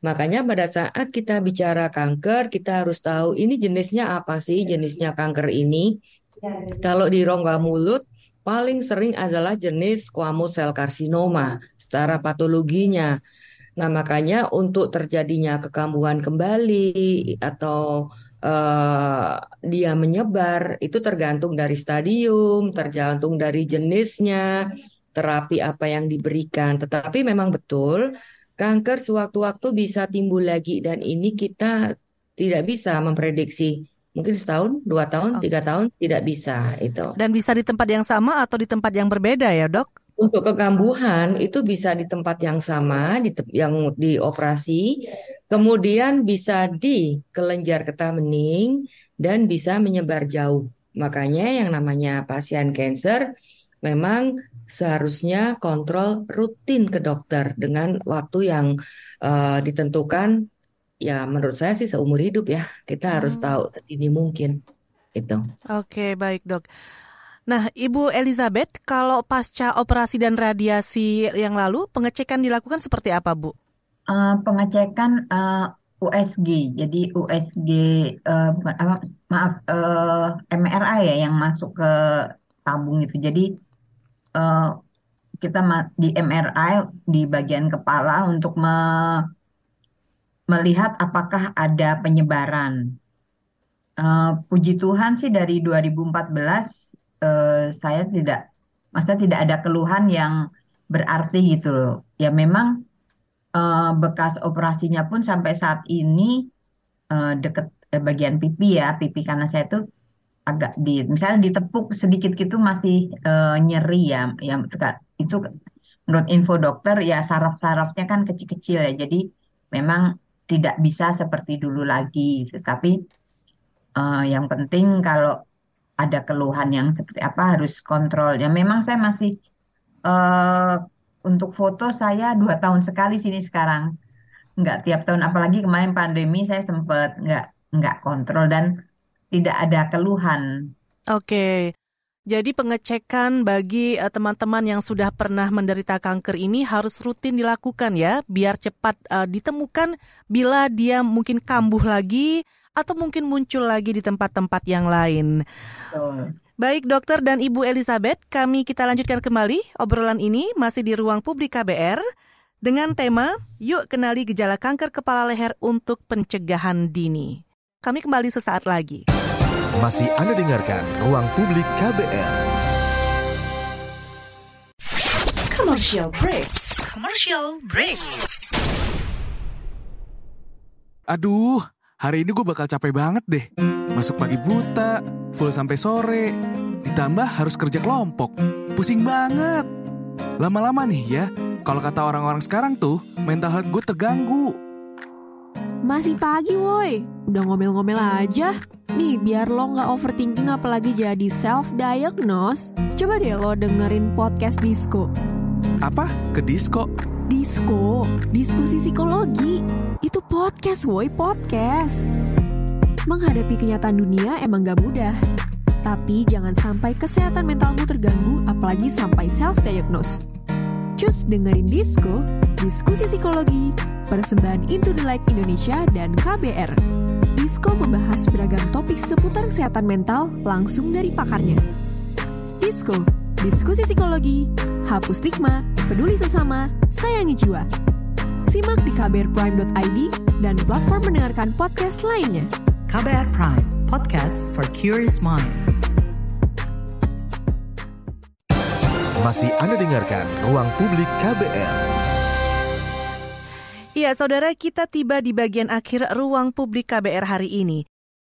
Makanya pada saat kita bicara kanker, kita harus tahu ini jenisnya apa sih jenisnya kanker ini. Kalau di rongga mulut, paling sering adalah jenis squamous cell carcinoma secara patologinya. Nah, makanya untuk terjadinya kekambuhan kembali atau uh, dia menyebar itu tergantung dari stadium, tergantung dari jenisnya, terapi apa yang diberikan. Tetapi memang betul kanker sewaktu-waktu bisa timbul lagi dan ini kita tidak bisa memprediksi mungkin setahun, dua tahun, okay. tiga tahun tidak bisa itu. Dan bisa di tempat yang sama atau di tempat yang berbeda ya dok? Untuk kekambuhan itu bisa di tempat yang sama, di te yang dioperasi, kemudian bisa di kelenjar getah bening dan bisa menyebar jauh. Makanya yang namanya pasien cancer memang seharusnya kontrol rutin ke dokter dengan waktu yang uh, ditentukan ya menurut saya sih seumur hidup ya kita hmm. harus tahu ini mungkin itu. Oke baik dok. Nah Ibu Elizabeth kalau pasca operasi dan radiasi yang lalu pengecekan dilakukan seperti apa Bu? Uh, pengecekan uh, eh, USG jadi USG uh, bukan apa maaf uh, MRI ya yang masuk ke tabung itu jadi uh, kita di MRI di bagian kepala untuk me melihat apakah ada penyebaran. Uh, puji Tuhan sih dari 2014 uh, eh, saya tidak masa tidak ada keluhan yang berarti gitu loh. Ya memang uh, bekas operasinya pun sampai saat ini uh, deket uh, bagian pipi ya, pipi karena saya itu agak di misalnya ditepuk sedikit gitu masih uh, nyeri ya. Ya itu menurut info dokter ya saraf-sarafnya kan kecil-kecil ya. Jadi memang tidak bisa seperti dulu lagi. Tetapi uh, yang penting kalau ada keluhan yang seperti apa harus kontrol. Ya memang saya masih uh, untuk foto saya dua tahun sekali sini sekarang. Nggak tiap tahun, apalagi kemarin pandemi saya sempat nggak nggak kontrol dan tidak ada keluhan. Oke, jadi pengecekan bagi uh, teman-teman yang sudah pernah menderita kanker ini harus rutin dilakukan ya, biar cepat uh, ditemukan bila dia mungkin kambuh lagi atau mungkin muncul lagi di tempat-tempat yang lain. Baik dokter dan Ibu Elizabeth, kami kita lanjutkan kembali obrolan ini masih di ruang publik KBR dengan tema Yuk kenali gejala kanker kepala leher untuk pencegahan dini. Kami kembali sesaat lagi. Masih Anda dengarkan Ruang Publik KBR. Commercial break. Commercial break. Aduh, hari ini gue bakal capek banget deh. Masuk pagi buta, full sampai sore. Ditambah harus kerja kelompok. Pusing banget. Lama-lama nih ya, kalau kata orang-orang sekarang tuh, mental health gue terganggu. Masih pagi woi, udah ngomel-ngomel aja. Nih, biar lo nggak overthinking apalagi jadi self-diagnose, coba deh lo dengerin podcast Disco. Apa? Ke disco? Disco, diskusi psikologi. Itu podcast woi, podcast. Menghadapi kenyataan dunia emang gak mudah. Tapi jangan sampai kesehatan mentalmu terganggu apalagi sampai self-diagnose. Cus dengerin Disco, diskusi psikologi, persembahan Into the Light Indonesia dan KBR. Disco membahas beragam topik seputar kesehatan mental langsung dari pakarnya. Disco, diskusi psikologi, hapus stigma, peduli sesama, sayangi jiwa. Simak di kbrprime.id dan platform mendengarkan podcast lainnya. KBR Prime, podcast for curious mind. Masih Anda dengarkan Ruang Publik KBR. Iya, saudara, kita tiba di bagian akhir ruang publik KBR hari ini.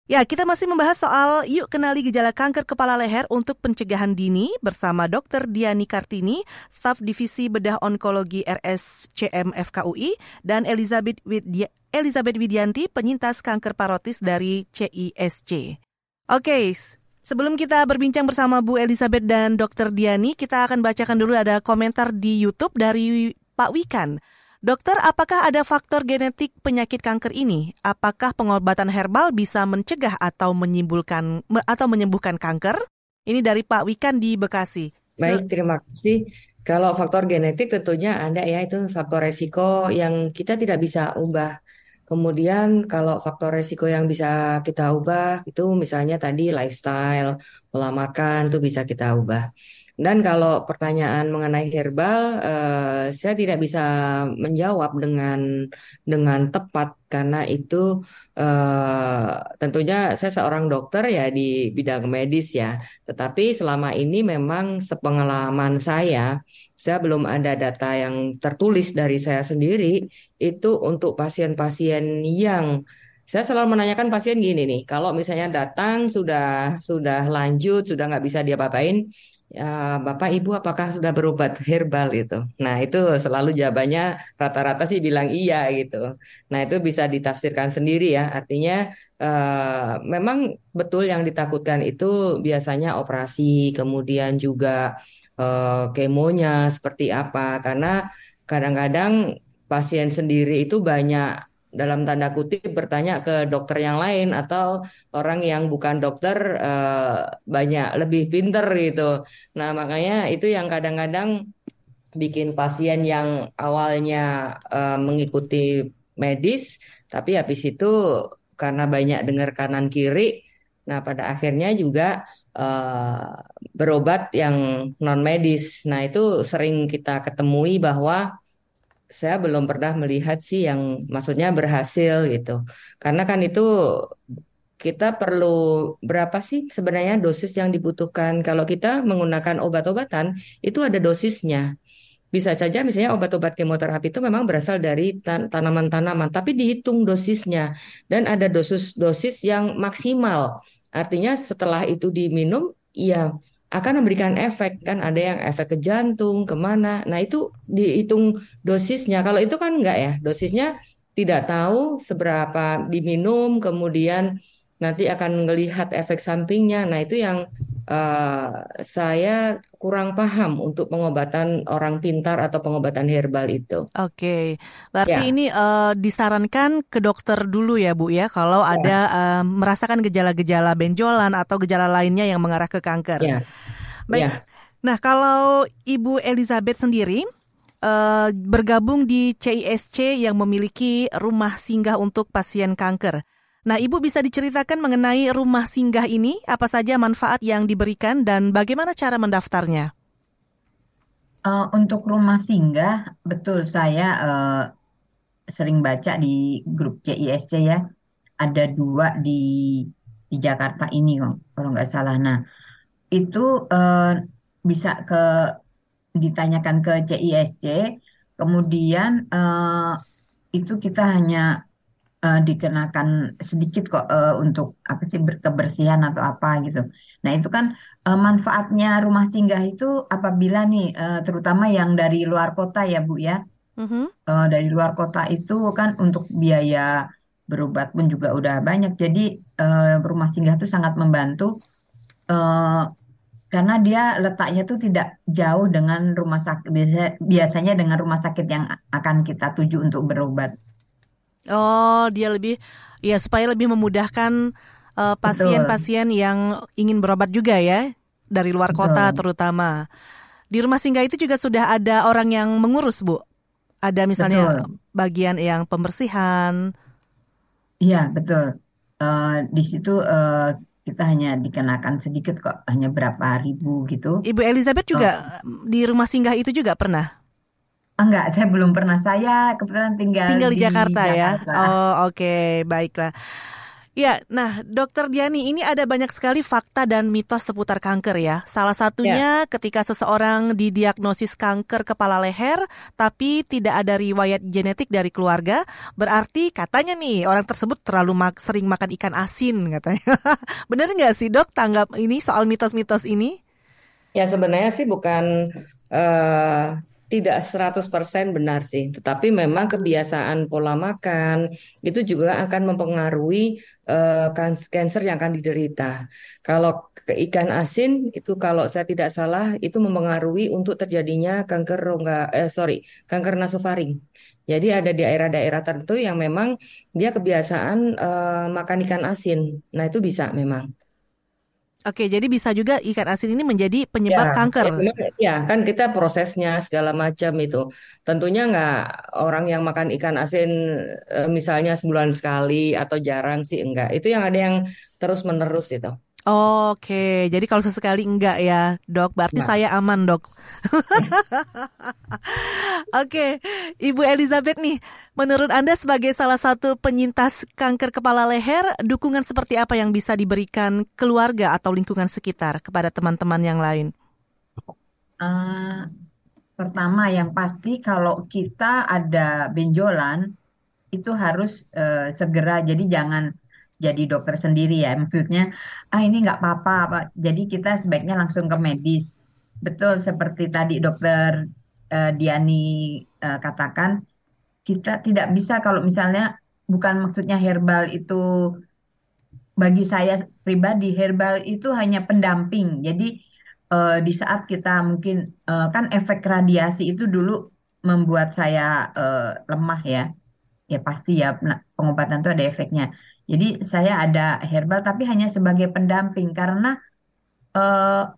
Ya, kita masih membahas soal yuk kenali gejala kanker kepala leher untuk pencegahan dini bersama Dr. Diani Kartini, staf divisi bedah onkologi RSCM FKUI, dan Elizabeth, Widya, Elizabeth Widianti, penyintas kanker parotis dari CISC. Oke, sebelum kita berbincang bersama Bu Elizabeth dan Dr. Diani, kita akan bacakan dulu ada komentar di YouTube dari Pak Wikan. Dokter, apakah ada faktor genetik penyakit kanker ini? Apakah pengobatan herbal bisa mencegah atau menyembuhkan atau menyembuhkan kanker? Ini dari Pak Wikan di Bekasi. Baik, terima kasih. Kalau faktor genetik tentunya ada ya itu faktor resiko yang kita tidak bisa ubah. Kemudian kalau faktor resiko yang bisa kita ubah itu misalnya tadi lifestyle, pola makan itu bisa kita ubah. Dan kalau pertanyaan mengenai herbal, eh, saya tidak bisa menjawab dengan dengan tepat karena itu eh, tentunya saya seorang dokter ya di bidang medis ya. Tetapi selama ini memang sepengalaman saya, saya belum ada data yang tertulis dari saya sendiri itu untuk pasien-pasien yang saya selalu menanyakan pasien gini nih, kalau misalnya datang sudah sudah lanjut, sudah nggak bisa diapa-apain, ya, Bapak Ibu apakah sudah berobat herbal itu? Nah itu selalu jawabannya rata-rata sih bilang iya gitu. Nah itu bisa ditafsirkan sendiri ya, artinya eh, memang betul yang ditakutkan itu biasanya operasi, kemudian juga eh, kemonya seperti apa, karena kadang-kadang pasien sendiri itu banyak dalam tanda kutip bertanya ke dokter yang lain atau orang yang bukan dokter uh, banyak lebih pinter gitu. Nah makanya itu yang kadang-kadang bikin pasien yang awalnya uh, mengikuti medis, tapi habis itu karena banyak dengar kanan kiri, nah pada akhirnya juga uh, berobat yang non medis. Nah itu sering kita ketemui bahwa saya belum pernah melihat sih yang maksudnya berhasil gitu. Karena kan itu kita perlu berapa sih sebenarnya dosis yang dibutuhkan. Kalau kita menggunakan obat-obatan itu ada dosisnya. Bisa saja misalnya obat-obat kemoterapi itu memang berasal dari tan tanaman-tanaman, tapi dihitung dosisnya dan ada dosis-dosis yang maksimal. Artinya setelah itu diminum, ya akan memberikan efek kan? Ada yang efek ke jantung ke mana? Nah itu dihitung dosisnya. Kalau itu kan enggak ya? Dosisnya tidak tahu seberapa diminum kemudian nanti akan melihat efek sampingnya nah itu yang uh, saya kurang paham untuk pengobatan orang pintar atau pengobatan herbal itu. Oke, berarti ya. ini uh, disarankan ke dokter dulu ya Bu ya kalau ya. ada uh, merasakan gejala-gejala benjolan atau gejala lainnya yang mengarah ke kanker. Ya. Baik. Ya. Nah kalau Ibu Elizabeth sendiri uh, bergabung di CISC yang memiliki rumah singgah untuk pasien kanker. Nah, Ibu bisa diceritakan mengenai rumah singgah ini, apa saja manfaat yang diberikan dan bagaimana cara mendaftarnya? Uh, untuk rumah singgah, betul saya uh, sering baca di grup CISC ya, ada dua di di Jakarta ini kalau nggak salah. Nah, itu uh, bisa ke ditanyakan ke CISC, kemudian uh, itu kita hanya uh, dikenakan sedikit kok uh, untuk apa sih kebersihan atau apa gitu. Nah itu kan uh, manfaatnya rumah singgah itu apabila nih uh, terutama yang dari luar kota ya Bu ya, mm-hmm. uh, dari luar kota itu kan untuk biaya berobat pun juga udah banyak. Jadi uh, rumah singgah itu sangat membantu. Uh, karena dia letaknya tuh tidak jauh dengan rumah sakit biasanya dengan rumah sakit yang akan kita tuju untuk berobat. Oh, dia lebih ya supaya lebih memudahkan uh, pasien-pasien yang ingin berobat juga ya dari luar betul. kota terutama. Di rumah singgah itu juga sudah ada orang yang mengurus, Bu. Ada misalnya betul. bagian yang pembersihan. Iya, betul. Uh, di situ uh, kita hanya dikenakan sedikit kok, hanya berapa ribu gitu. Ibu Elizabeth juga oh. di rumah singgah itu juga pernah? Enggak, saya belum pernah. Saya kebetulan tinggal, tinggal di, di Jakarta, ya. Oh, oke, okay. baiklah. Ya, nah Dokter Diani, ini ada banyak sekali fakta dan mitos seputar kanker ya. Salah satunya ya. ketika seseorang didiagnosis kanker kepala leher, tapi tidak ada riwayat genetik dari keluarga, berarti katanya nih orang tersebut terlalu mak sering makan ikan asin katanya. <laughs> Bener nggak sih dok tanggap ini soal mitos-mitos ini? Ya sebenarnya sih bukan uh, tidak 100% benar sih, tetapi memang kebiasaan pola makan itu juga akan mempengaruhi uh, yang akan diderita. Kalau ikan asin itu kalau saya tidak salah itu mempengaruhi untuk terjadinya kanker rongga eh sorry, kanker nasofaring. Jadi ada di daerah-daerah tertentu yang memang dia kebiasaan uh, makan ikan asin. Nah, itu bisa memang. Oke, jadi bisa juga ikan asin ini menjadi penyebab ya, kanker. Ya, kan kita prosesnya segala macam itu. Tentunya nggak orang yang makan ikan asin eh, misalnya sebulan sekali atau jarang sih enggak. Itu yang ada yang terus menerus itu. Oke, jadi kalau sesekali enggak ya, dok, berarti nah. saya aman, dok. <laughs> Oke, Ibu Elizabeth nih, menurut Anda sebagai salah satu penyintas kanker kepala leher, dukungan seperti apa yang bisa diberikan keluarga atau lingkungan sekitar kepada teman-teman yang lain? Uh, pertama, yang pasti kalau kita ada benjolan, itu harus uh, segera, jadi jangan jadi dokter sendiri ya maksudnya ah ini nggak apa-apa Pak. jadi kita sebaiknya langsung ke medis. Betul seperti tadi dokter uh, Diani uh, katakan kita tidak bisa kalau misalnya bukan maksudnya herbal itu bagi saya pribadi herbal itu hanya pendamping. Jadi uh, di saat kita mungkin uh, kan efek radiasi itu dulu membuat saya uh, lemah ya. Ya pasti ya pengobatan itu ada efeknya jadi saya ada herbal tapi hanya sebagai pendamping karena uh,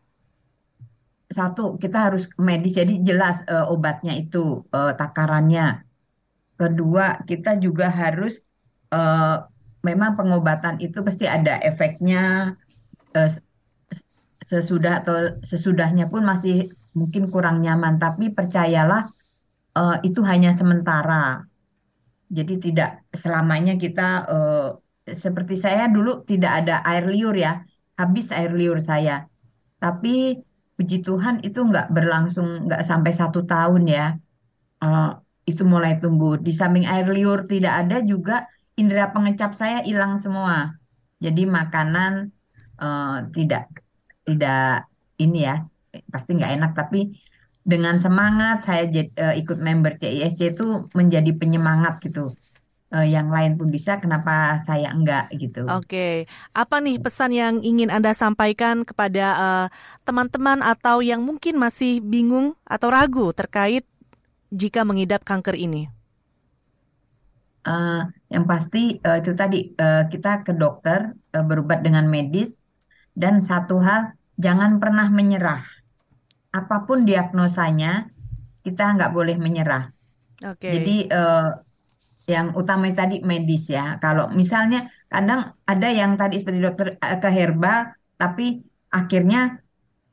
satu kita harus medis jadi jelas uh, obatnya itu uh, takarannya. Kedua kita juga harus uh, memang pengobatan itu pasti ada efeknya uh, sesudah atau sesudahnya pun masih mungkin kurang nyaman tapi percayalah uh, itu hanya sementara. Jadi tidak selamanya kita uh, seperti saya dulu tidak ada air liur ya, habis air liur saya. Tapi puji Tuhan itu nggak berlangsung nggak sampai satu tahun ya. Uh, itu mulai tumbuh. Di samping air liur tidak ada juga indera pengecap saya hilang semua. Jadi makanan uh, tidak tidak ini ya pasti nggak enak tapi dengan semangat saya uh, ikut member CISC itu menjadi penyemangat gitu uh, yang lain pun bisa, kenapa saya enggak gitu. Oke, okay. apa nih pesan yang ingin Anda sampaikan kepada uh, teman-teman atau yang mungkin masih bingung atau ragu terkait jika mengidap kanker ini? Uh, yang pasti uh, itu tadi uh, kita ke dokter uh, berobat dengan medis dan satu hal jangan pernah menyerah. Apa pun diagnosanya kita nggak boleh menyerah. Okay. Jadi uh, yang utama tadi medis ya. Kalau misalnya kadang ada yang tadi seperti dokter eh, ke herbal, tapi akhirnya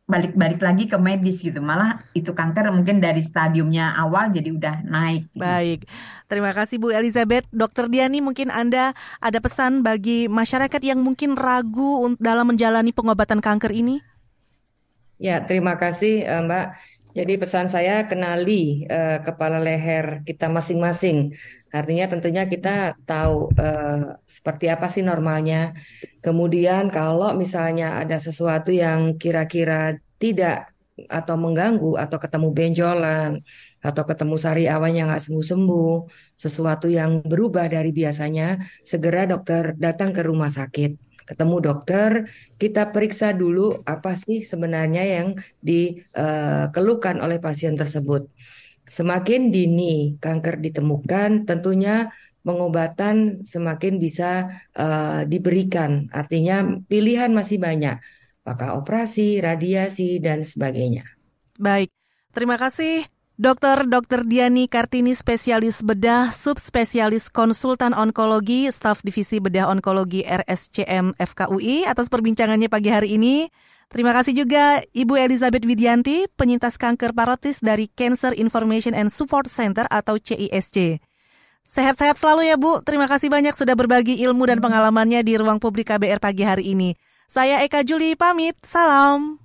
balik-balik lagi ke medis gitu. Malah itu kanker mungkin dari stadiumnya awal jadi udah naik. Gitu. Baik, terima kasih Bu Elizabeth. Dokter Diani mungkin Anda ada pesan bagi masyarakat yang mungkin ragu dalam menjalani pengobatan kanker ini? Ya, terima kasih eh, Mbak. Jadi pesan saya kenali uh, kepala leher kita masing-masing. Artinya tentunya kita tahu uh, seperti apa sih normalnya. Kemudian kalau misalnya ada sesuatu yang kira-kira tidak atau mengganggu atau ketemu benjolan atau ketemu sari awan yang nggak sembuh-sembuh, sesuatu yang berubah dari biasanya, segera dokter datang ke rumah sakit ketemu dokter, kita periksa dulu apa sih sebenarnya yang dikeluhkan oleh pasien tersebut. Semakin dini kanker ditemukan, tentunya pengobatan semakin bisa uh, diberikan. Artinya pilihan masih banyak, apakah operasi, radiasi, dan sebagainya. Baik, terima kasih Dokter Dr. Diani Kartini spesialis bedah, subspesialis konsultan onkologi, staf divisi bedah onkologi RSCM FKUI atas perbincangannya pagi hari ini. Terima kasih juga Ibu Elizabeth Widianti, penyintas kanker parotis dari Cancer Information and Support Center atau CISC. Sehat-sehat selalu ya Bu. Terima kasih banyak sudah berbagi ilmu dan pengalamannya di ruang publik KBR pagi hari ini. Saya Eka Juli pamit. Salam.